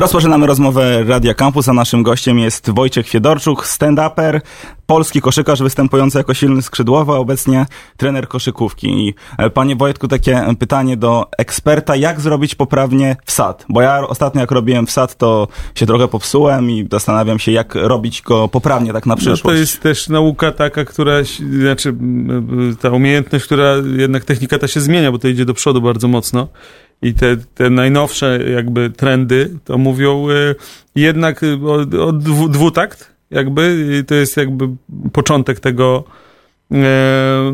Rozpoczynamy rozmowę Radia Campus, a naszym gościem jest Wojciech Fiedorczuk, stand-uper, polski koszykarz występujący jako silny skrzydłowy, obecnie trener koszykówki. I e, panie Wojtku, takie pytanie do eksperta, jak zrobić poprawnie wsad? Bo ja ostatnio jak robiłem wsad, to się trochę popsułem i zastanawiam się, jak robić go poprawnie tak na przyszłość. No to jest też nauka taka, która, znaczy ta umiejętność, która jednak technika ta się zmienia, bo to idzie do przodu bardzo mocno. I te, te najnowsze jakby trendy to mówią y, jednak o, o dwu, dwutakt, jakby to jest jakby początek tego e,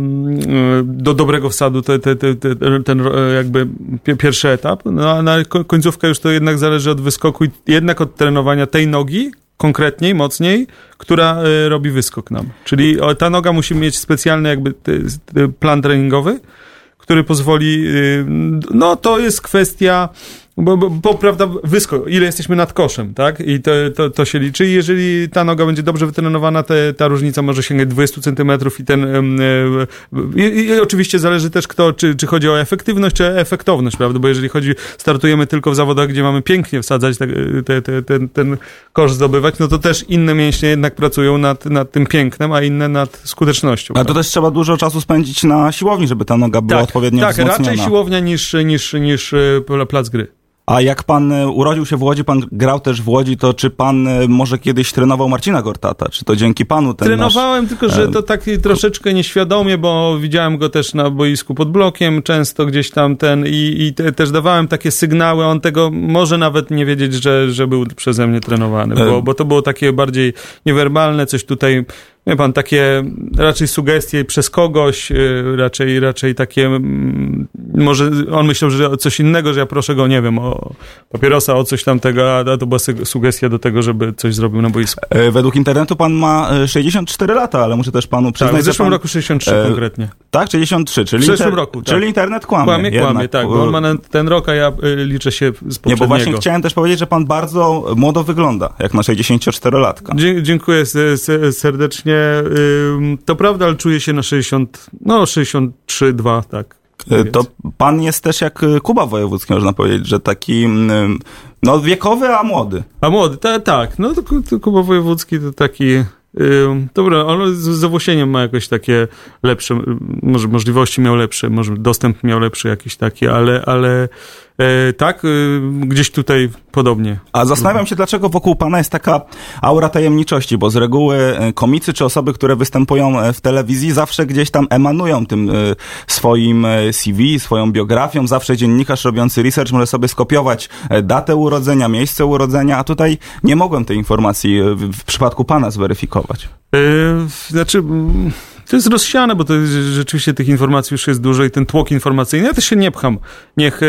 do dobrego wsadu te, te, te, ten jakby pierwszy etap, no a na końcówkę już to jednak zależy od wyskoku i jednak od trenowania tej nogi, konkretniej, mocniej, która robi wyskok nam. Czyli ta noga musi mieć specjalny jakby plan treningowy, który pozwoli, y, no to jest kwestia bo, bo, bo, prawda, wysko, ile jesteśmy nad koszem, tak? I to, to, to się liczy. I jeżeli ta noga będzie dobrze wytrenowana, te, ta różnica może sięgać 20 centymetrów i ten... Yy, yy, i, oczywiście zależy też kto, czy, czy chodzi o efektywność, czy efektowność, prawda? Bo jeżeli chodzi, startujemy tylko w zawodach, gdzie mamy pięknie wsadzać te, te, te, ten, ten kosz zdobywać, no to też inne mięśnie jednak pracują nad, nad tym pięknem, a inne nad skutecznością. A to też trzeba dużo czasu spędzić na siłowni, żeby ta noga była tak, odpowiednio tak, wzmocniona. Tak, raczej siłownia niż, niż, niż e, plac gry. A jak pan e, urodził się w Łodzi, pan grał też w Łodzi, to czy pan e, może kiedyś trenował Marcina Gortata? Czy to dzięki panu ten Trenowałem, nasz... tylko że to tak troszeczkę nieświadomie, bo widziałem go też na boisku pod blokiem, często gdzieś tam ten i, i te, też dawałem takie sygnały, on tego może nawet nie wiedzieć, że, że był przeze mnie trenowany, bo, bo to było takie bardziej niewerbalne, coś tutaj wie pan, takie raczej sugestie przez kogoś, y, raczej, raczej takie, mm, może on myślał, że coś innego, że ja proszę go, nie wiem, o papierosa, o coś tamtego, a to była sugestia do tego, żeby coś zrobił na boisku. E, według internetu pan ma 64 lata, ale muszę też panu przyznać, tak, w zeszłym pan... roku 63 e, konkretnie. Tak, 63, czyli, w zeszłym inter... roku, tak. czyli internet kłamie. Kłamie, jednak. kłamie, tak, on ma ten rok, a ja y, liczę się z poprzedniego. Nie, bo właśnie chciałem też powiedzieć, że pan bardzo młodo wygląda, jak na 64-latka. Dzie dziękuję serdecznie to prawda, ale czuję się na 60, no 63, 2, tak. E, to pan jest też jak e, Kuba Wojewódzki, można powiedzieć, że taki no wiekowy, a młody. A młody, ta, tak. No to, to Kuba Wojewódzki to taki... Yy, dobra, on z, z owłosieniem ma jakoś takie lepsze, może możliwości miał lepsze, może dostęp miał lepszy jakiś taki, ale, ale E, tak, e, gdzieś tutaj podobnie. A zastanawiam się, dlaczego wokół pana jest taka aura tajemniczości, bo z reguły e, komicy czy osoby, które występują w telewizji, zawsze gdzieś tam emanują tym swoim CV, swoją biografią. Zawsze dziennikarz robiący research może sobie skopiować datę urodzenia, miejsce urodzenia, a tutaj nie mogłem tej informacji w przypadku pana zweryfikować. Yy, znaczy. To jest rozsiane, bo to jest, rzeczywiście tych informacji już jest dużo i ten tłok informacyjny. Ja też się nie pcham. Niech e,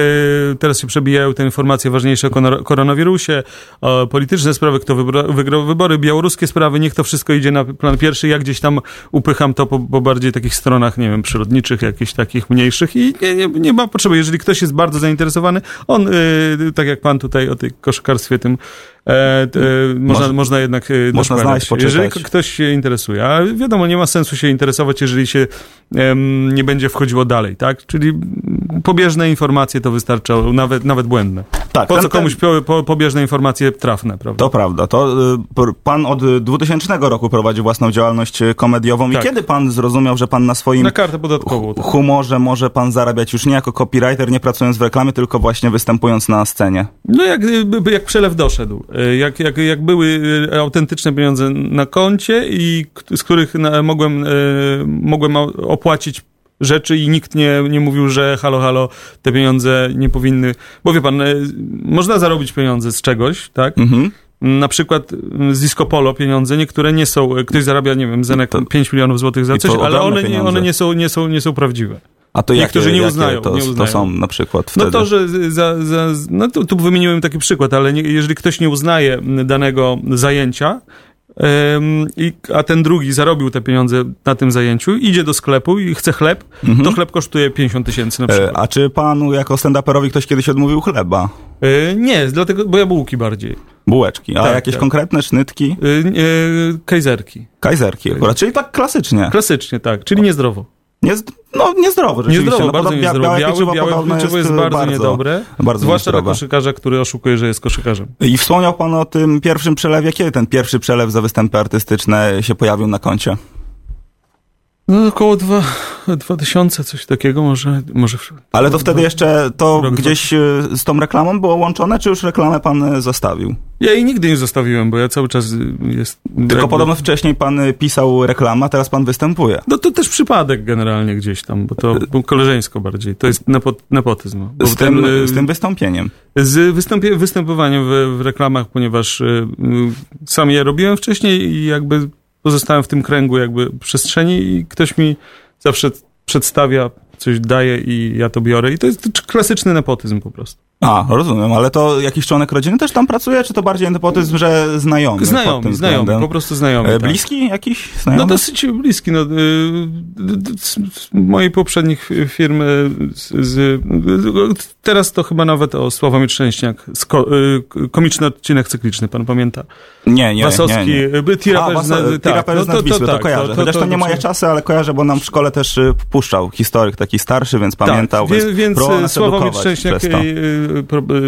teraz się przebijają te informacje ważniejsze o koronawirusie, o polityczne sprawy, kto wygrał wybory, białoruskie sprawy, niech to wszystko idzie na plan pierwszy. Ja gdzieś tam upycham to po, po bardziej takich stronach, nie wiem, przyrodniczych, jakichś takich mniejszych i nie, nie, nie ma potrzeby. Jeżeli ktoś jest bardzo zainteresowany, on, e, tak jak pan tutaj o tej koszykarstwie tym E, e, można, można jednak e, można znaleźć, poczytać. Jeżeli ktoś się interesuje, a wiadomo, nie ma sensu się interesować, jeżeli się nie będzie wchodziło dalej, tak? Czyli pobieżne informacje to wystarcza, nawet, nawet błędne. Tak, po ten, co komuś ten... po, pobieżne informacje trafne, prawda? To prawda. To pan od 2000 roku prowadzi własną działalność komediową tak. i kiedy pan zrozumiał, że pan na swoim na kartę podatkową, tak. humorze może pan zarabiać już nie jako copywriter, nie pracując w reklamie, tylko właśnie występując na scenie? No jak, jak przelew doszedł. E, jak, jak, jak były e, autentyczne pieniądze na koncie i z których mogłem, e, mogłem opłacić rzeczy i nikt nie, nie mówił, że halo, halo, te pieniądze nie powinny... Bo wie pan, można zarobić pieniądze z czegoś, tak? Mhm. Na przykład z Disco Polo pieniądze, niektóre nie są, ktoś zarabia, nie wiem, Zenek to, 5 milionów złotych za coś, ale one, nie, one nie, są, nie, są, nie są prawdziwe. A to Niektórzy jakie, nie uznają. to, nie uznają. to są na przykład wtedy? No to, że za, za, no tu, tu wymieniłem taki przykład, ale nie, jeżeli ktoś nie uznaje danego zajęcia, i, a ten drugi zarobił te pieniądze na tym zajęciu, idzie do sklepu i chce chleb, mhm. to chleb kosztuje 50 tysięcy na przykład. E, a czy panu jako stand-uperowi ktoś kiedyś odmówił chleba? E, nie, dlatego, bo ja bułki bardziej. Bułeczki. A tak, jakieś tak. konkretne sznytki? Yy, yy, kajzerki. Kajzerki akurat, czyli tak klasycznie. Klasycznie, tak, czyli niezdrowo. Nie, no, niezdrowo rzeczywiście. Niezdrowo, no, bardzo bia- niezdrowo. Białe, Białe, pieczywo białe podobno pieczywo jest, jest bardzo, bardzo niedobre. bardzo zwłaszcza dla koszykarza, który oszukuje, że jest koszykarzem. I wspomniał pan o tym pierwszym przelewie. Kiedy ten pierwszy przelew za występy artystyczne się pojawił na koncie? No około dwa, 2000, coś takiego może. może Ale to wtedy jeszcze to gdzieś e, z tą reklamą było łączone, czy już reklamę pan e, zostawił? Ja jej nigdy nie zostawiłem, bo ja cały czas y, jest... Tylko jakby- podobno wcześniej pan pisał reklamę, a teraz pan występuje. No to też przypadek generalnie gdzieś tam, bo to było koleżeńsko bardziej. To jest nepo, nepotyzm. Z tym, ten, y, z tym wystąpieniem. z występowaniem w, w reklamach, ponieważ y, y, sam je robiłem wcześniej i jakby pozostałem w tym kręgu jakby przestrzeni i ktoś mi zawsze przedstawia, coś daje i ja to biorę. I to jest klasyczny nepotyzm po prostu. A, rozumiem, ale to jakiś członek rodziny też tam pracuje, czy to bardziej nepotyzm, że znajomy? znajomi, względem? po prostu znajomi. E, tak. Bliski jakiś znajomy? No dosyć bliski. No, y, d- d- z mojej poprzednich firmy, z, z, teraz to chyba nawet o Sławomir Szczęśniak, sko, y, komiczny odcinek cykliczny, pan pamięta? Nie, nie, Wasowski, nie, nie. y, T-Raper A, z- tak, no to- Wisły, to, to tak, kojarzę. to- Chociaż to, to- nie to- moje czasy, ale kojarzę, bo nam w szkole też y, puszczał historyk taki starszy, więc pamiętał, tak, więc, wie- więc y, nas Sławomir Szczęśniak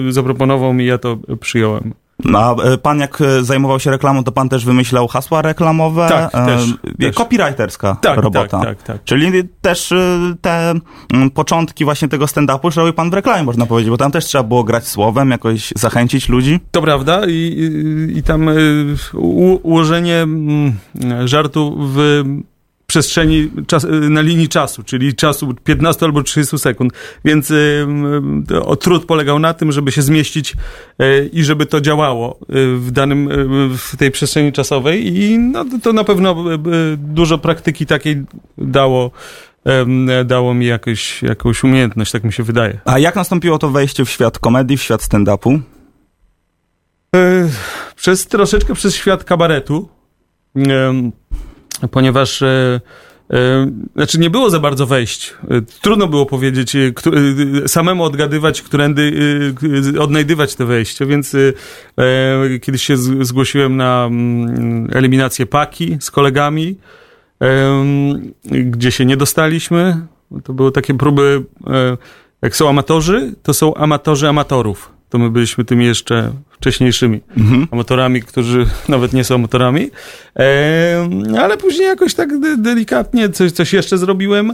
zaproponował mi, ja to przyjąłem. No, a e, pan jak e, zajmował się reklamą, to pan też wymyślał hasła reklamowe? Tak, E, też, też. Copywriterska Tak, robota. tak, tak, tak. Czyli też te mm, początki właśnie tego stand-upu robił pan w reklamie, można powiedzieć, bo tam też trzeba było grać słowem, jakoś zachęcić ludzi. To prawda i, i, tam ułożenie mm, żartu w przestrzeni czas, y, na linii czasu, czyli czasu 15 albo 30 sekund. Więc y, y, o, trud polegał na tym, żeby się zmieścić i żeby to działało w danym, w tej przestrzeni czasowej i no, to- na pewno dużo praktyki takiej dało, dało mi jakąś, jakąś umiejętność, tak mi się wydaje. A jak nastąpiło to wejście w świat komedii, w świat stand-upu? Przez troszeczkę przez świat kabaretu, ponieważ e, e, znaczy nie było za bardzo wejść. E, Trudno było powiedzieć, samemu odgadywać, którędy odnajdywać te wejście, więc kiedyś się zgłosiłem na mm, eliminację paki z kolegami, gdzie się nie dostaliśmy. To były takie próby, jak są amatorzy, to są amatorzy amatorów. To my byliśmy tymi jeszcze wcześniejszymi Mhm. amatorami, którzy nawet nie są amatorami. E, ale później jakoś tak de- delikatnie coś, coś jeszcze zrobiłem.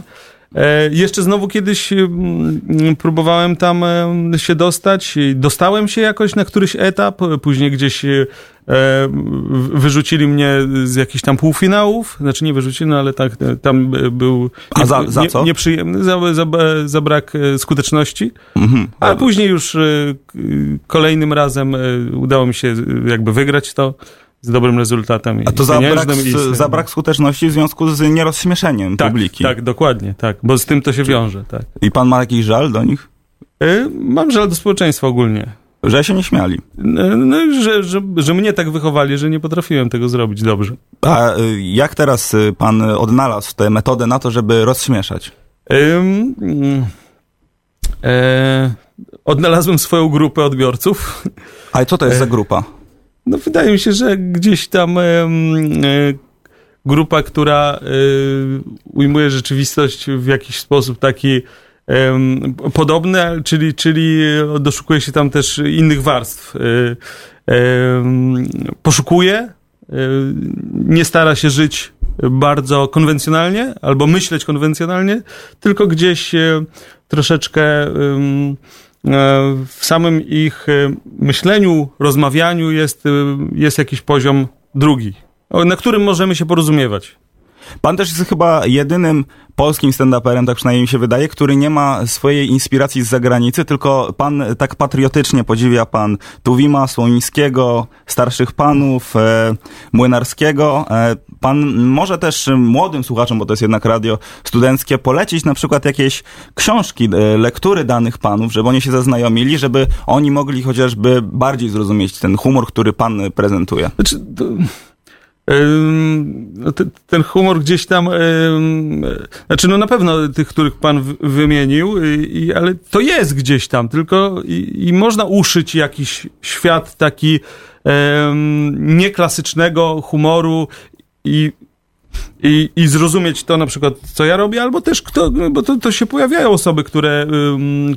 E, jeszcze znowu kiedyś mm, próbowałem tam e, się dostać. Dostałem się jakoś na któryś etap. Później gdzieś e, wyrzucili mnie z jakichś tam półfinałów. Znaczy nie wyrzucili, no ale tak, e, tam e, był A za- za nie- co? nieprzyjemny, za, za, za brak e, skuteczności. Mhm. Ale później już kolejnym razem udało mi się jakby wygrać to z dobrym rezultatem. A to za brak, za brak skuteczności w związku z nierozśmieszeniem tak, publiki. Tak, dokładnie, tak, bo z tym to się wiąże, tak. I pan ma jakiś żal do nich? Y, Mam żal do społeczeństwa ogólnie. Że się nie śmiali. No, że, że, że mnie tak wychowali, że nie potrafiłem tego zrobić dobrze. A y, jak teraz y, pan odnalazł tę metodę na to, żeby rozśmieszać? Ym, e, odnalazłem swoją grupę odbiorców. A co to jest za grupa? No wydaje mi się, że gdzieś tam e, grupa, która e, ujmuje rzeczywistość w jakiś sposób taki podobny, czyli, czyli doszukuje się tam też innych warstw. E, poszukuje, nie stara się żyć bardzo konwencjonalnie albo myśleć konwencjonalnie, tylko gdzieś troszeczkę w samym ich e, myśleniu, rozmawianiu jest, e, jest jakiś poziom drugi, na którym możemy się porozumiewać. Pan też jest chyba jedynym polskim stand-uperem, tak przynajmniej mi się wydaje, który nie ma swojej inspiracji z zagranicy, tylko pan tak patriotycznie podziwia pan Tuwima, Słonińskiego, starszych panów, e, Młynarskiego. E, pan może też młodym słuchaczom, bo to jest jednak radio studenckie, polecić na przykład jakieś książki, e, lektury danych panów, żeby oni się zaznajomili, żeby oni mogli chociażby bardziej zrozumieć ten humor, który pan prezentuje. Znaczy, to, ten humor gdzieś tam, znaczy no na pewno tych, których pan wymienił, i, ale to jest gdzieś tam, tylko i, i można uszyć jakiś świat taki nieklasycznego humoru i i, i zrozumieć to na przykład, co ja robię, albo też kto, bo to, to się pojawiają osoby, które,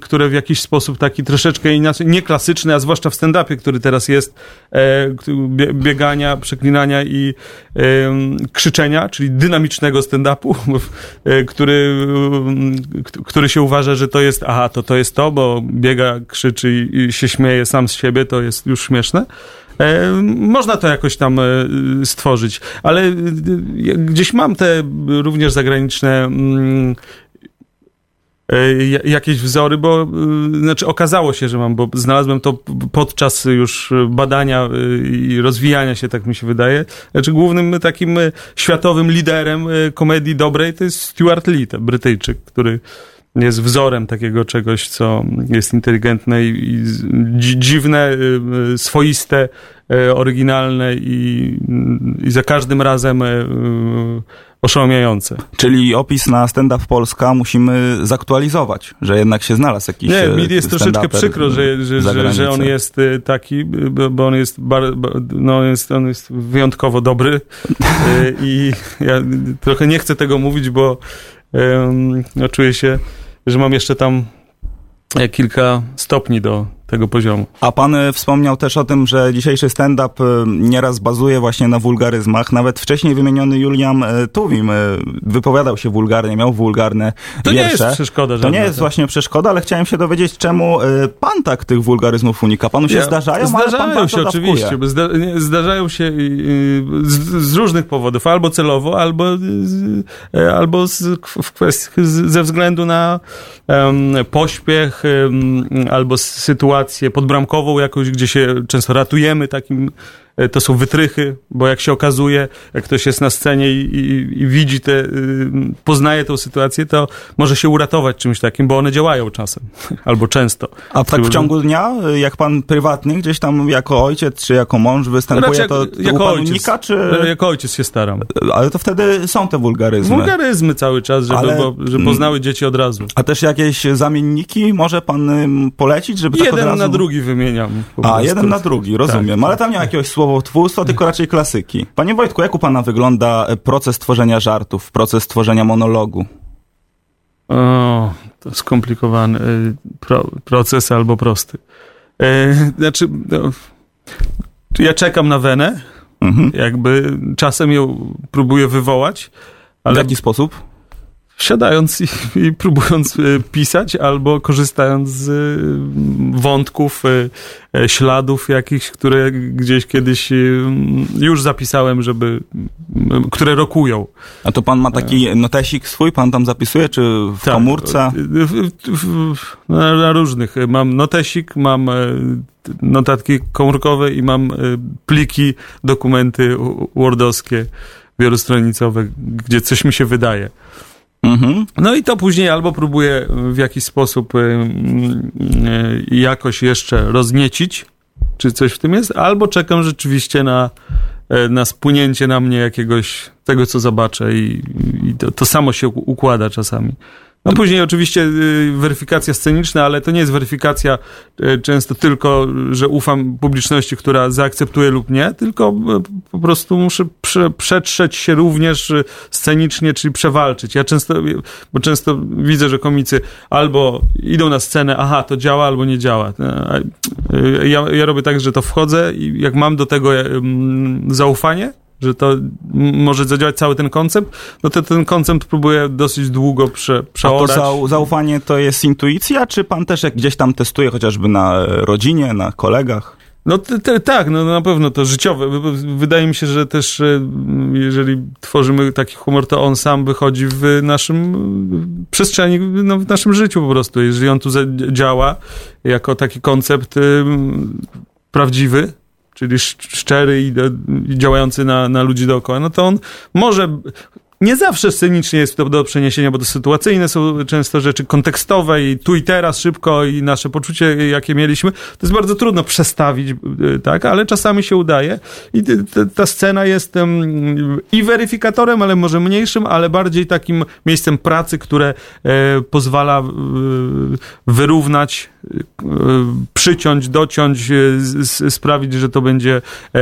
które w jakiś sposób taki troszeczkę inaczej, nieklasyczny, a zwłaszcza w stand-upie, który teraz jest, e, biegania, przeklinania i e, krzyczenia, czyli dynamicznego stand-upu, e, który, który się uważa, że to jest, aha, to to jest to, bo biega, krzyczy i, i się śmieje sam z siebie, to jest już śmieszne. E, można to jakoś tam e, stworzyć, ale e, gdzieś mam te również zagraniczne mm, jakieś wzory, bo znaczy okazało się, że mam, bo znalazłem to podczas już badania i rozwijania się, tak mi się wydaje. Znaczy głównym takim światowym liderem komedii dobrej to jest Stuart Lee, ten Brytyjczyk, który jest wzorem takiego czegoś, co jest inteligentne i, dziwne, y, y, swoiste, y, oryginalne i, i za każdym razem oszałamiające. Czyli opis na stand-up Polska musimy zaktualizować, że jednak się znalazł jakiś Nie, mi jest troszeczkę przykro, że, że, że, że, on jest taki, bo on jest, bar, no, jest, on jest wyjątkowo dobry i ja trochę nie chcę tego mówić, bo um, no, czuję się że mam jeszcze tam e, kilka stopni do tego poziomu. A pan e, wspomniał też o tym, że dzisiejszy stand-up e, nieraz bazuje właśnie na wulgaryzmach. Nawet wcześniej wymieniony Julian e, Tuwim wypowiadał się wulgarnie, miał wulgarne To wiersze. nie jest przeszkoda To nie jest tak. właśnie przeszkoda, ale chciałem się dowiedzieć, czemu pan tak tych wulgaryzmów unika. Panu się ja, zdarzają, Zdarzają pan się oczywiście. Zda, zdarzają się z, z, różnych powodów. Albo celowo, albo, albo z, w kwestii, ze względu na um, pośpiech, um, albo sytuację sytuację podbramkową jakoś, gdzie się często ratujemy takim to są wytrychy, bo jak się okazuje, jak ktoś jest na scenie i, i, i widzi te, y, poznaje tę sytuację, to może się uratować czymś takim, bo one działają czasem, albo często. A tak w ciągu dnia, jak pan prywatny, gdzieś tam jako ojciec, czy jako mąż występuje, znaczy, to, to jako ojciec, unika, czy... Jako ojciec się staram. Ale to wtedy są te wulgaryzmy. Wulgaryzmy cały czas, żeby, Ale... bo, żeby poznały dzieci od razu. A też jakieś zamienniki może pan polecić, żeby jeden tak od razu... na drugi wymieniam. A, jeden na drugi, rozumiem. Tak. Ale tam nie ma jakiegoś słowa słowo tylko raczej klasyki. Panie Wojtku, jak u pana wygląda proces tworzenia żartów, proces tworzenia monologu? O, to skomplikowany y, pro, proces albo prosty. E, znaczy, no, ja czekam na wenę, mhm. jakby czasem ją próbuję wywołać. Ale... W jaki sposób? Siadając i, i, próbując e, pisać, albo korzystając z e, wątków, e, śladów jakichś, które gdzieś kiedyś już zapisałem, żeby, które rokują. A to pan ma taki notesik swój, pan tam zapisuje, czy w tak, komórce? W, w, w, na, na różnych. Mam notesik, mam notatki komórkowe i mam pliki, dokumenty wordowskie wielostronicowe, gdzie coś mi się wydaje. Mhm. No i to później albo próbuję w jakiś sposób y, y, jakoś jeszcze rozniecić, czy coś w tym jest, albo czekam rzeczywiście na, y, na spłynięcie na mnie jakiegoś tego, co zobaczę i, i to, to samo się układa czasami. No później oczywiście y, weryfikacja sceniczna, ale to nie jest weryfikacja y, często tylko, że ufam publiczności, która zaakceptuje lub nie, tylko y, po prostu muszę prze, przetrzeć się również scenicznie, czyli przewalczyć. Ja często, bo często widzę, że komicy albo idą na scenę, aha, to działa, albo nie działa. Ja, ja robię tak, że to wchodzę i jak mam do tego zaufanie, że to może zadziałać cały ten koncept, no to ten koncept próbuję dosyć długo prze, przeorać. A to zaufanie to jest intuicja, czy pan też jak gdzieś tam testuje chociażby na rodzinie, na kolegach? No te, te, tak, no na pewno to życiowe. Wydaje mi się, że też e, jeżeli tworzymy taki humor, to on sam wychodzi w naszym przestrzeni, no, w naszym życiu po prostu. Jeżeli on tu działa jako taki koncept prawdziwy, czyli szczery i, i działający na, na ludzi dookoła, no to on może nie zawsze scenicznie jest to do przeniesienia, bo to sytuacyjne są często rzeczy kontekstowe i tu i teraz szybko i nasze poczucie, jakie mieliśmy, to jest bardzo trudno przestawić, y, tak, ale czasami się udaje i ta scena jest i weryfikatorem, ale może mniejszym, ale bardziej takim miejscem pracy, które e, pozwala wyrównać przyciąć, dociąć, sprawić, że to będzie e,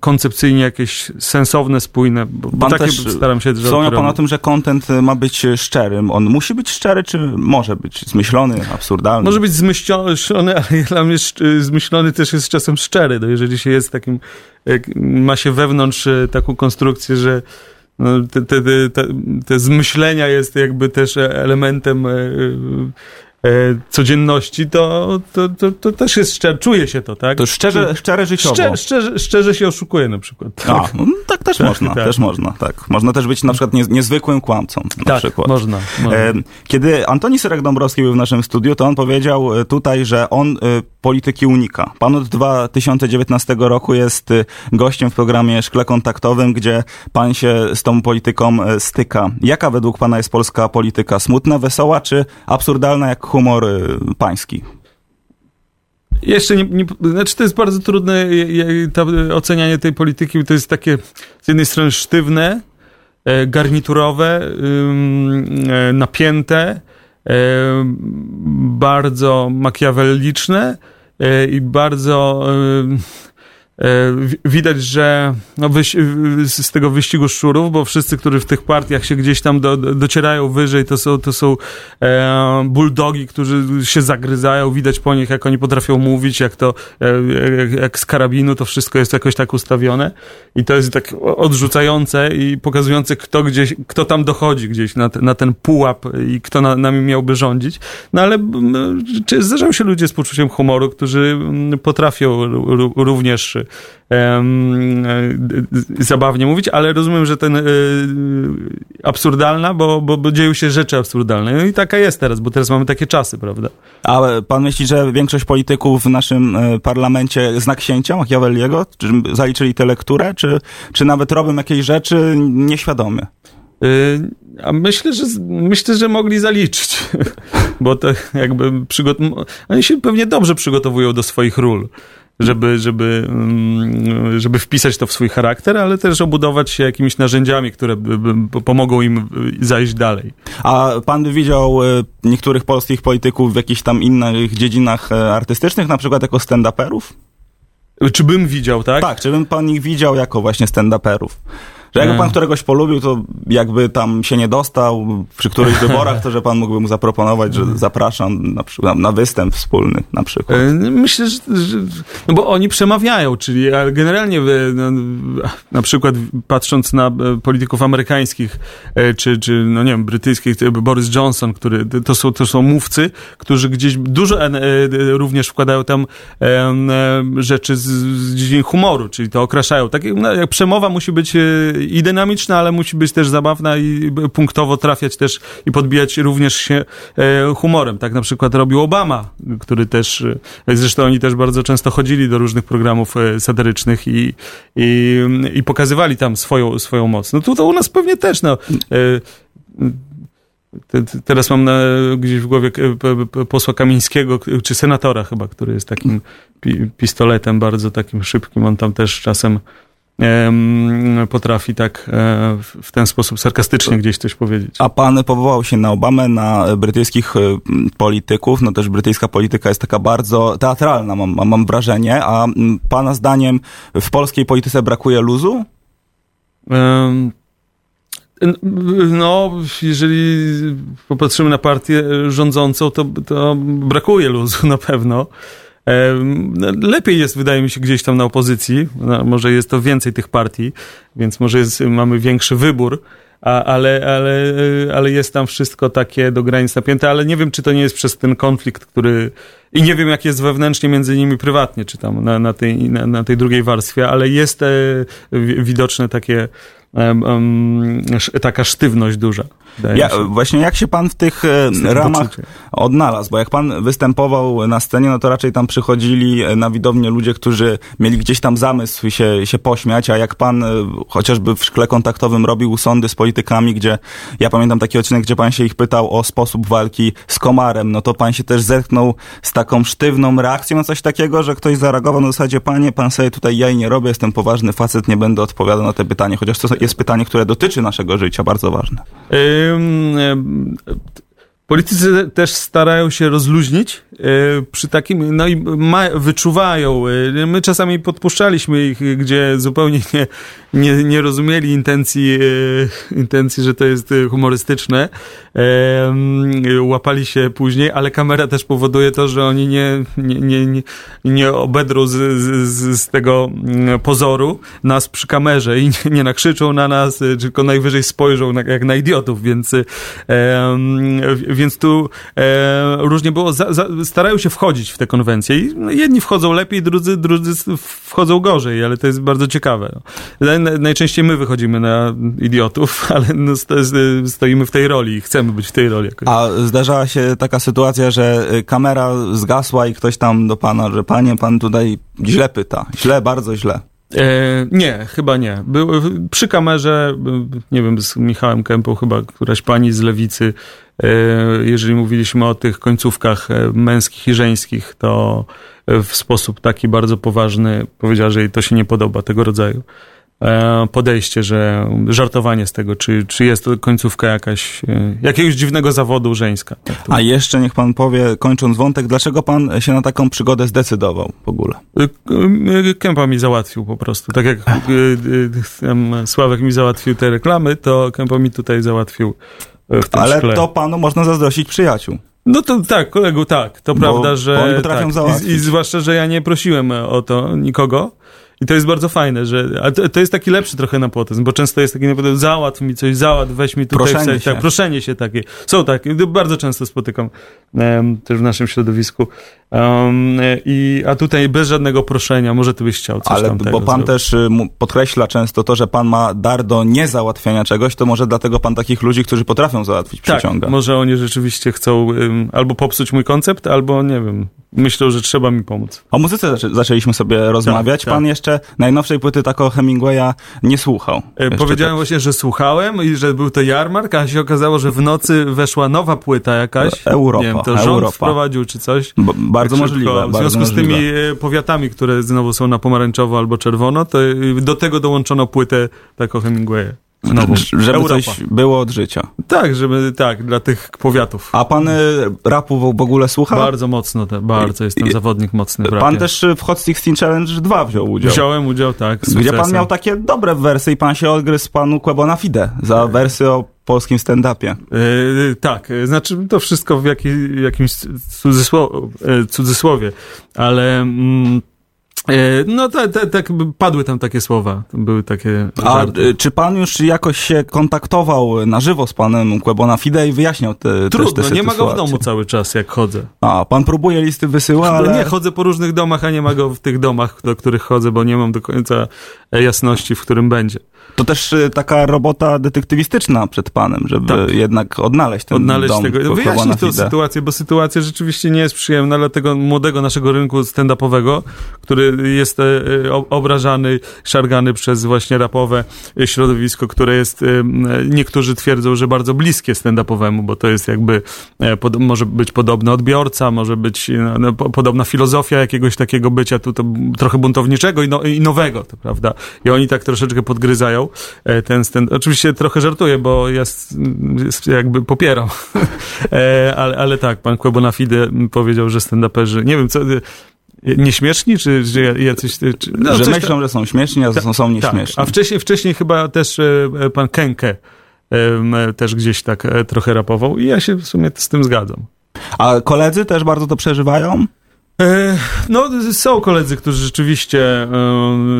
koncepcyjnie jakieś sensowne, spójne. Bo, bo takie też staram się Wspomniał pan o tym, że content ma być szczerym. On musi być szczery, czy może być zmyślony, absurdalny? Może być zmyślony, ale dla mnie zmyślony też jest czasem szczery. No jeżeli się jest takim, ma się wewnątrz taką konstrukcję, że no, te, te, te, te, zmyślenia jest jakby też elementem e, E, codzienności, to, to, to, to, też jest szczerze, czuje się to, tak? To szczerze, szczere życiowo. Szczerze, szczerze, szczerze się oszukuje na przykład. Tak, A, no, tak też tak, można, tak. też można, tak. Można też być na przykład nie, niezwykłym kłamcą, na tak, przykład. można. można. E, kiedy Antoni Syrek-Dąbrowski był w naszym studiu, to on powiedział e, tutaj, że on polityki unika. Pan od 2019 roku jest gościem w programie Szkle Kontaktowym, gdzie pan się z tą polityką styka. Jaka według pana jest polska polityka? Smutna, wesoła, czy absurdalna jak humor y, pański? Jeszcze nie, nie, znaczy to jest bardzo trudne ocenianie tej polityki, to jest takie z jednej strony sztywne, e, garniturowe, e, napięte, bardzo makiawelliczne i bardzo E, widać, że no, z tego wyścigu szczurów, bo wszyscy, którzy w tych partiach się gdzieś tam do, docierają wyżej, to są, to są e, bulldogi, którzy się zagryzają, widać po nich, jak oni potrafią mówić, jak to, e, jak, jak z karabinu to wszystko jest jakoś tak ustawione i to jest tak odrzucające i pokazujące, kto gdzieś, kto tam dochodzi gdzieś na, te, na ten pułap i kto na, nami miałby rządzić. No ale czy zdarzają się ludzie z poczuciem humoru, którzy potrafią również E, zabawnie mówić, ale rozumiem, że ten e, absurdalna, bo, bo, bo dzieją się rzeczy absurdalne. No i taka jest teraz, bo teraz mamy takie czasy, prawda? A pan myśli, że większość polityków w naszym e, parlamencie zna księcia Machiavelliego? Czy zaliczyli tę lekturę? Czy, czy nawet robią jakieś rzeczy nieświadomie? A myślę, że myślę, że mogli zaliczyć, bo to jakby przygot... oni się pewnie dobrze przygotowują do swoich ról żeby, żeby, mm, żeby wpisać to w swój charakter, ale też obudować się jakimiś narzędziami, które pomogą im zajść dalej. A pan widział e, niektórych polskich polityków w jakichś tam innych dziedzinach e, artystycznych, na przykład jako stand-uperów? Czy bym widział, tak? Tak, czy bym pan ich widział jako właśnie stand-uperów? Że jakby pan któregoś polubił, to jakby tam się nie dostał przy którychś wyborach, to że pan mógłby mu zaproponować, że zapraszam na, przykład, na występ wspólny na przykład. E, myślę, że, że no bo oni przemawiają, czyli generalnie no, na przykład patrząc na e, polityków amerykańskich, e, czy, czy no nie wiem, brytyjskich, Boris Johnson, który, to są, to są mówcy, którzy gdzieś dużo również wkładają tam rzeczy z, z dziedziny humoru, czyli to okraszają. Tak jak przemowa musi być i dynamiczna, ale musi być też zabawna i punktowo trafiać też i podbijać również się e, humorem. Tak na przykład robił Obama, który też, e, zresztą oni też bardzo często chodzili do różnych programów e, satyrycznych i, i, i pokazywali tam swoją, swoją moc. No tu to u nas pewnie też, no. Teraz mam na, gdzieś w głowie posła Kamińskiego, czy senatora chyba, który jest takim pistoletem bardzo takim szybkim. On tam też czasem potrafi tak e, w ten sposób sarkastycznie gdzieś coś powiedzieć. A pan powołał się na Obamę, na brytyjskich e, polityków, no też brytyjska polityka jest taka bardzo teatralna, mam, mam wrażenie, a pana zdaniem w polskiej polityce brakuje luzu? No, jeżeli popatrzymy na partię rządzącą, to, to brakuje luzu na pewno. Lepiej jest, wydaje mi się, gdzieś tam na opozycji. Może jest to więcej tych partii, więc może jest, mamy większy wybór. A, ale, ale, ale jest tam wszystko takie do granic napięte, ale nie wiem, czy to nie jest przez ten konflikt, który. I nie wiem, jak jest wewnętrznie między nimi prywatnie, czy tam na, na, tej, na, na tej drugiej warstwie, ale jest e, widoczne takie taka sztywność duża. Ja, właśnie jak się pan w tych ramach odnalazł? Bo jak pan występował na scenie, no to raczej tam przychodzili na widownię ludzie, którzy mieli gdzieś tam zamysł się, się pośmiać, a jak pan chociażby w szkle kontaktowym robił sądy z politykami, gdzie ja pamiętam taki odcinek, gdzie pan się ich pytał o sposób walki z komarem, no to pan się też zetknął z taką sztywną reakcją na coś takiego, że ktoś zareagował na zasadzie, panie, pan sobie tutaj jaj nie robię, jestem poważny facet, nie będę odpowiadał na te pytanie, chociaż to jest pytanie, które dotyczy naszego życia, bardzo ważne. Politycy też starają się rozluźnić e, przy takim, no i ma, wyczuwają. E, my czasami podpuszczaliśmy ich, gdzie zupełnie nie, nie, nie rozumieli intencji, e, intencji, że to jest humorystyczne. Łapali się później, ale kamera też powoduje to, że oni nie, nie, nie, nie, obedrą z, z, z tego mm, pozoru nas przy kamerze i nie, nie nakrzyczą na nas, tylko najwyżej spojrzą na, jak na idiotów, więc więc tu e, różnie było. Za, za, starają się wchodzić w te konwencje i no, jedni wchodzą lepiej, drudzy, drudzy wchodzą gorzej, ale to jest bardzo ciekawe. Najczęściej my wychodzimy na idiotów, ale no, stoimy w tej roli i chcemy być w tej roli. Jakoś. A zdarzała się taka sytuacja, że y, kamera zgasła i ktoś tam do pana, że panie, pan tutaj źle pyta. Źle, bardzo źle. E, nie, chyba nie. Był, przy kamerze, nie wiem, z Michałem Kępą chyba któraś pani z lewicy, e, jeżeli mówiliśmy o tych końcówkach e, męskich i żeńskich, to w sposób taki bardzo poważny powiedziała, że jej to się nie podoba, tego rodzaju. E, podejście, że żartowanie z tego, czy, czy jest to końcówka jakaś, e, jakiegoś dziwnego zawodu żeńska. Tak A jeszcze niech pan powie, kończąc wątek, dlaczego pan się na taką przygodę zdecydował w ogóle? E, Kępa mi załatwił po prostu. Tak jak Sławek mi załatwił te reklamy, to Kępa mi tutaj załatwił w tym Ale szkle. to panu można zazdrościć przyjaciół. No to tak, kolegu, tak. To bo, prawda, że. Oni potrafią tak. załatwić. I, I zwłaszcza, że ja nie prosiłem o to nikogo. I to jest bardzo fajne, że. A to, to jest taki lepszy trochę nepotyzm, bo często jest taki nepotyzm, załatw mi coś, załatw, weź mi tutaj proszenie się. Tak, proszenie się takie. Są takie, bardzo często spotykam um, też w naszym środowisku. Um, i, a tutaj bez żadnego proszenia, może ty byś chciał coś Ale bo pan zrobić. też y, podkreśla często to, że pan ma dar do niezałatwiania czegoś, to może dlatego pan takich ludzi, którzy potrafią załatwić, tak, przyciąga. może oni rzeczywiście chcą um, albo popsuć mój koncept, albo nie wiem, myślą, że trzeba mi pomóc. O muzyce zaczę zaczęliśmy sobie rozmawiać. tak. Pan jeszcze najnowszej płyty tako Hemingwaya nie słuchał. E, Powiedziałem tak. właśnie, że słuchałem i że był to jarmark, a się okazało, że w nocy weszła nowa płyta jakaś. Europa, Nie wiem, to rząd Europa. wprowadził czy coś. B bardzo Tak możliwe. W związku z tymi możliwe. e, powiatami, które znowu są na pomarańczowo albo czerwono, to e, do tego dołączono płytę taką Hemingwaya. Nową. Żeby Europa. coś było od życia. Tak, żeby, tak, dla tych powiatów. A pan y, rapu w ogóle słucha? Bardzo mocno, te, bardzo jestem I- zawodnik mocny w rapie. Pan też w Hot 16 Challenge 2 wziął udział. Wziąłem udział, tak. Gdzie pan miał takie dobre wersy i pan się odgryzł panu Quebona Fide za wersy o polskim stand-upie. Yy, tak, yy, znaczy to wszystko w jaki, jakimś cudzysło, yy, cudzysłowie, ale mm, no tak ta, ta, padły tam takie słowa, były takie A żarty. y, czy pan już jakoś się kontaktował na żywo z panem Quebona Fide i wyjaśniał te, Trudno, te nie ma go w domu cały czas, jak chodzę. A, pan próbuje listy wysyła, ale... Nie, chodzę po różnych domach, a nie ma go w tych domach, do których chodzę, bo nie mam do końca e, jasności, w którym będzie. To też y, taka robota detektywistyczna przed panem, żeby Tak. jednak odnaleźć ten odnaleźć dom tego, wyjaśnić tę sytuację, bo sytuacja rzeczywiście nie jest przyjemna dla tego młodego naszego rynku stand-upowego, który jest e, e, obrażany, szargany przez właśnie rapowe e, środowisko, które jest, niektórzy twierdzą, że bardzo bliskie stand-upowemu, bo to jest jakby, pod, może być podobny odbiorca, może być no, po- podobna filozofia jakiegoś takiego bycia tu to trochę buntowniczego i, no, i nowego, to prawda? I oni tak troszeczkę podgryzają e, ten stand. Oczywiście trochę żartuję, bo ja jakby popieram. E, ale, ale tak, pan Quebona Fide powiedział, że stand-uperzy, nie wiem, co, e, nieśmieszni, czy, czy jacyś... Czy, no, że myślą, tam- że są śmieszni, a są, tak, nieśmieszni. a wcześniej, wcześniej chyba też pan Kenke też gdzieś tak trochę rapował i ja się w sumie z tym zgadzam. A koledzy też bardzo to przeżywają? E, no, są koledzy, którzy rzeczywiście e,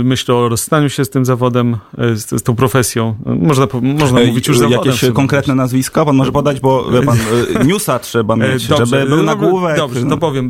myślą o rozstaniu się z tym zawodem, e, z, z tą profesją. Można, można mówić już zawodem. Jakieś konkretne nazwiska pan może podać, bo pan, newsa trzeba mieć, dobrze, żeby był nagłówek. Dobrze, to powiem,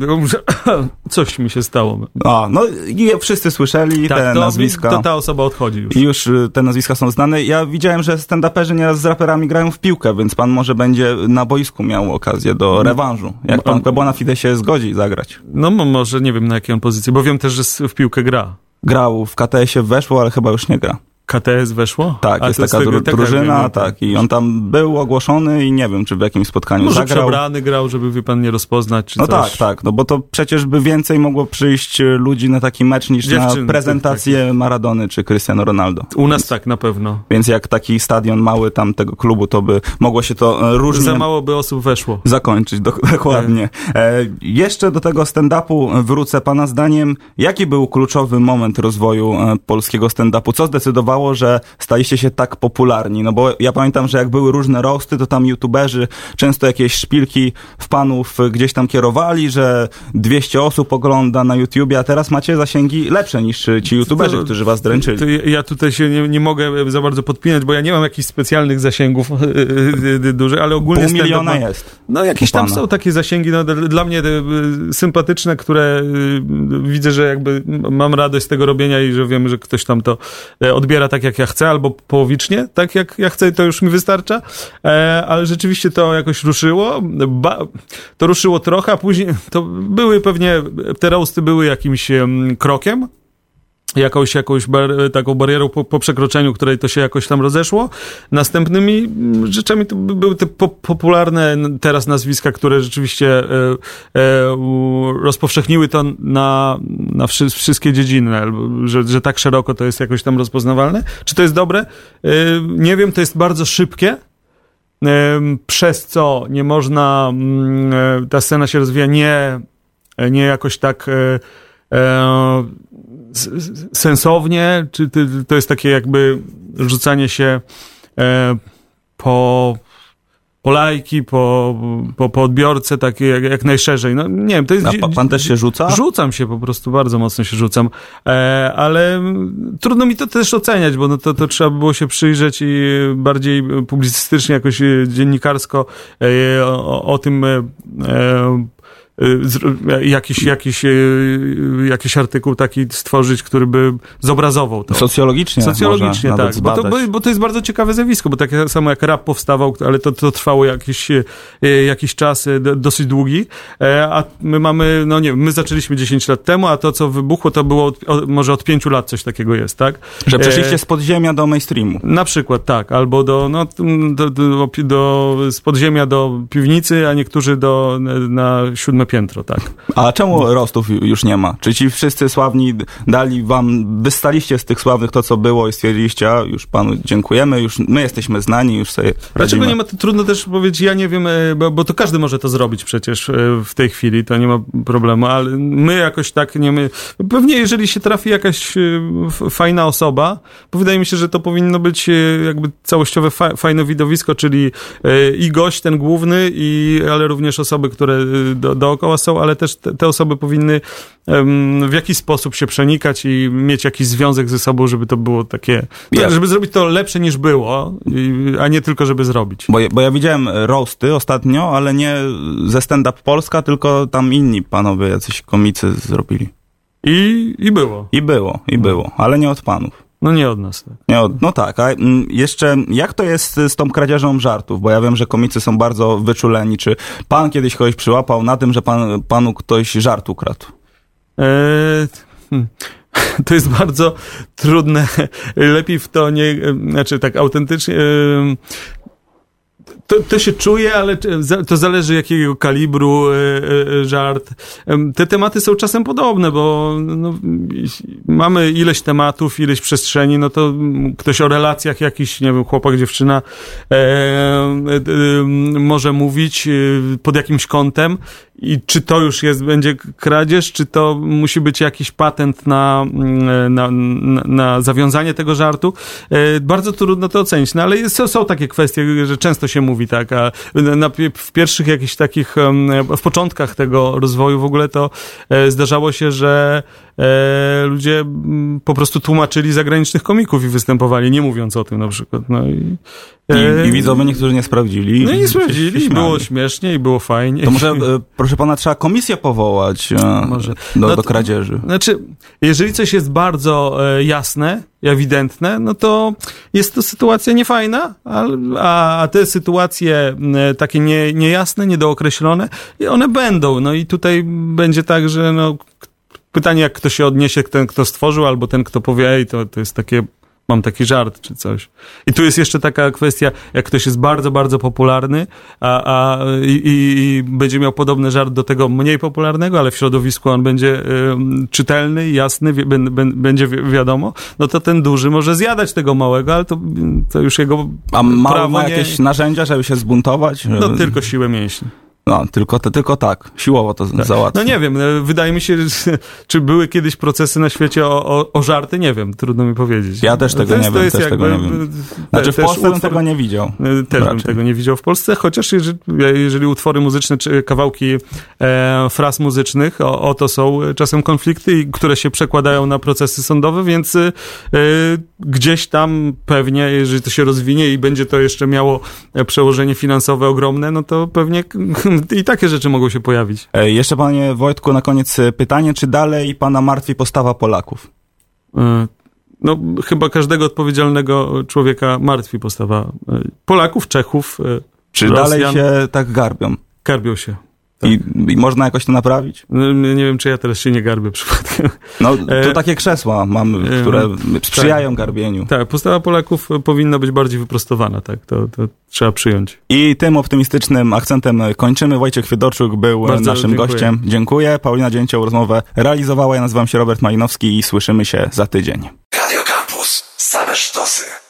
coś mi się stało. A, no i wszyscy słyszeli tak, te to, nazwiska. To ta osoba odchodzi już. I już te nazwiska są znane. Ja widziałem, że stand-uperzy nieraz z raperami grają w piłkę, więc pan może będzie na boisku miał okazję do rewanżu. Jak pan Kłebła na Fidesie zgodzi zagrać. No może nie wiem na jakiej on pozycji, bo wiem też, że w piłkę gra. Grał w KTS-ie, weszło, ale chyba już nie gra. KTS weszło? Tak, A jest taka tego, drużyna, tak, i on tam był ogłoszony i nie wiem, czy w jakimś spotkaniu Może zagrał. przebrany grał, żeby wie pan nie rozpoznać, czy No coś. tak, tak, no bo to przecież by więcej mogło przyjść ludzi na taki mecz niż Dziewczyn, na prezentację tak, Maradony czy Cristiano Ronaldo. U nas Więc, tak, na pewno. Więc jak taki stadion mały tam tego klubu, to by mogło się to e, różnie... Za mało by osób weszło. Zakończyć, do, dokładnie. E, jeszcze do tego stand-upu wrócę. Pana zdaniem, jaki był kluczowy moment rozwoju e, polskiego stand-upu? Co zdecydowało, że stali staliście się tak popularni? No bo ja pamiętam, że jak były różne rosty, to tam youtuberzy często jakieś szpilki w panów gdzieś tam kierowali, że 200 osób ogląda na YouTubie, a teraz macie zasięgi lepsze niż ci youtuberzy, to, którzy was dręczyli. To ja tutaj się nie, nie mogę za bardzo podpinać, bo ja nie mam jakichś specjalnych zasięgów dużych, ale ogólnie... Pół miliona jest. No jakieś tam są takie zasięgi, no, dla mnie sympatyczne, które widzę, że jakby mam radość z tego robienia i że wiem, że ktoś tam to e, tak, jak ja chcę, albo połowicznie, tak jak ja chcę, to już mi wystarcza, e, ale rzeczywiście to jakoś ruszyło. Ba, to ruszyło trochę, a później to były pewnie, te roasty były jakimś krokiem, jakąś, jakąś bar, taką barierą po, po, przekroczeniu, której to się jakoś tam rozeszło. Następnymi rzeczami to były te po, popularne teraz nazwiska, które rzeczywiście e, e, rozpowszechniły to na, na wszy, wszystkie dziedziny, że, że tak szeroko to jest jakoś tam rozpoznawalne. Czy to jest dobre? E, nie wiem, to jest bardzo szybkie, e, przez co nie można, mm, e, ta scena się rozwija nie, nie jakoś tak e, sensownie, czy to jest takie jakby rzucanie się e, po, po lajki, po, po, po odbiorcę, takie jak, jak najszerzej. No nie wiem, to jest... A pan też się rzuca? Rzucam się po prostu, bardzo mocno się rzucam, e, ale trudno mi to też oceniać, bo no to, to trzeba było się przyjrzeć i bardziej publicystycznie, jakoś dziennikarsko e, o, o, tym jakiś, jakiś, y, jakiś artykuł taki stworzyć, który by zobrazował to. Socjologicznie Socjologicznie, tak. Bo to, bo, to jest bardzo ciekawe zjawisko, bo tak samo jak rap powstawał, ale to, to trwało jakiś, y, jakiś czas dosyć długi, e, a my mamy, no nie my zaczęliśmy 10 lat temu, a to, co wybuchło, to było od, może od 5 lat coś takiego jest, tak? Że przeszliście z podziemia do mainstreamu. Na przykład, tak. Albo do, no, do, do, do, z podziemia do piwnicy, a niektórzy do, na siódme piętro, tak. A czemu rostów już nie ma? Czy ci wszyscy sławni dali wam, wystaliście z tych sławnych to, co było i stwierdziliście, a już panu dziękujemy, już my jesteśmy znani, już sobie Dlaczego nie ma, to trudno też powiedzieć, ja nie wiem, e, bo, bo to każdy może to zrobić przecież e, w tej chwili, to nie ma problemu, ale my jakoś tak nie my, pewnie jeżeli się trafi jakaś e, fajna osoba, bo wydaje mi się, że to powinno być jakby całościowe fajne widowisko, czyli i gość ten główny, i, ale również osoby, które do, dookoła są, ale też te, te osoby powinny w jakiś sposób się przenikać i mieć jakiś związek ze sobą, żeby to było takie, yeah. żeby zrobić to lepsze niż było, a nie tylko, żeby zrobić. Bo, bo ja widziałem roasty ostatnio, ale nie ze Stand Up Polska, tylko tam inni panowie, jacyś komicy zrobili. I, I było. I było, i było, ale nie od panów. No nie od nas. Tak. Nie od, no tak, a mm, jeszcze jak to jest z tą kradzieżą żartów? Bo ja wiem, że komicy są bardzo wyczuleni. Czy pan kiedyś kogoś przyłapał na tym, że pan, panu ktoś żart ukradł? Eee, hmm. To jest bardzo trudne. Lepiej w to nie, znaczy tak autentycznie to, to się czuje, ale to zależy jakiego kalibru e, e, żart. Te tematy są czasem podobne, bo no, mamy ileś tematów, ileś przestrzeni, no to ktoś o relacjach jakiś, nie wiem, chłopak, dziewczyna e, e, może mówić pod jakimś kątem i czy to już jest, będzie kradzież, czy to musi być jakiś patent na, mm, na, na, na zawiązanie tego żartu. E, bardzo trudno to ocenić, no ale jest, są takie kwestie, że często się mówi tak, a na, w pierwszych jakichś takich, w początkach tego rozwoju w ogóle to e, zdarzało się, że e, ludzie mm, po prostu tłumaczyli zagranicznych komików i występowali, nie mówiąc o tym na przykład. No i, I, i widzowie niektórzy nie sprawdzili. No i nie sprawdzili, i było śmiesznie i było fajnie. To może, proszę pana, trzeba komisję powołać może. do, no do kradzieży. Znaczy, jeżeli coś jest bardzo jasne, ewidentne, no to jest to sytuacja niefajna, a, a te sytuacje takie nie, niejasne, niedookreślone, one będą. No i tutaj będzie tak, że no, pytanie, jak kto się odniesie, ten, kto stworzył, albo ten, kto powie, ej, to, to jest takie mam taki żart czy coś. I tu jest jeszcze taka kwestia, jak ktoś jest bardzo, bardzo popularny, a, a i, i, będzie miał podobny żart do tego mniej popularnego, ale w środowisku on będzie y, czytelny, jasny, będzie wi wiadomo, no to ten duży może zjadać tego małego, ale to, to już jego A mały ma jakieś nie... narzędzia, żeby się zbuntować? No tylko siłę mięśni. No, tylko, to, tylko tak, siłowo to tak. załatwia. No nie wiem, e, wydaje mi się, czy były kiedyś procesy na świecie o, o, o żarty, nie wiem, trudno mi powiedzieć. Ja też tego nie wiem, też jakby, tego nie wiem. Znaczy w Polsce bym tego nie widział. E, też raczej. bym tego nie widział w Polsce, chociaż jeżeli, jeżeli utwory muzyczne, czy kawałki e, fraz muzycznych, o, o, to są czasem konflikty, które się przekładają na procesy sądowe, więc e, gdzieś tam pewnie, jeżeli to się rozwinie i będzie to jeszcze miało przełożenie finansowe ogromne, no to pewnie i takie rzeczy mogą się pojawić. E, jeszcze panie Wojtku, na koniec e, pytanie, czy dalej pana martwi postawa Polaków? E, no, chyba każdego odpowiedzialnego człowieka martwi postawa Polaków, Czechów, Czy Rosjan. dalej się tak garbią? Garbią się. Tak. I, I, można jakoś to naprawić? No, nie wiem, czy ja teraz się nie garbię przypadkiem. No, to e, takie krzesła mamy, które tak. sprzyjają tak, garbieniu. Tak, postawa Polaków powinna być bardziej wyprostowana, tak, to, to trzeba przyjąć. I tym optymistycznym akcentem kończymy. Wojciech Fiedorczuk był Bardzo naszym dziękuję. gościem. Dziękuję. Paulina Dzięcioł rozmowę realizowała. Ja nazywam się Robert Malinowski i słyszymy się za tydzień. Radio Campus. Same sztosy.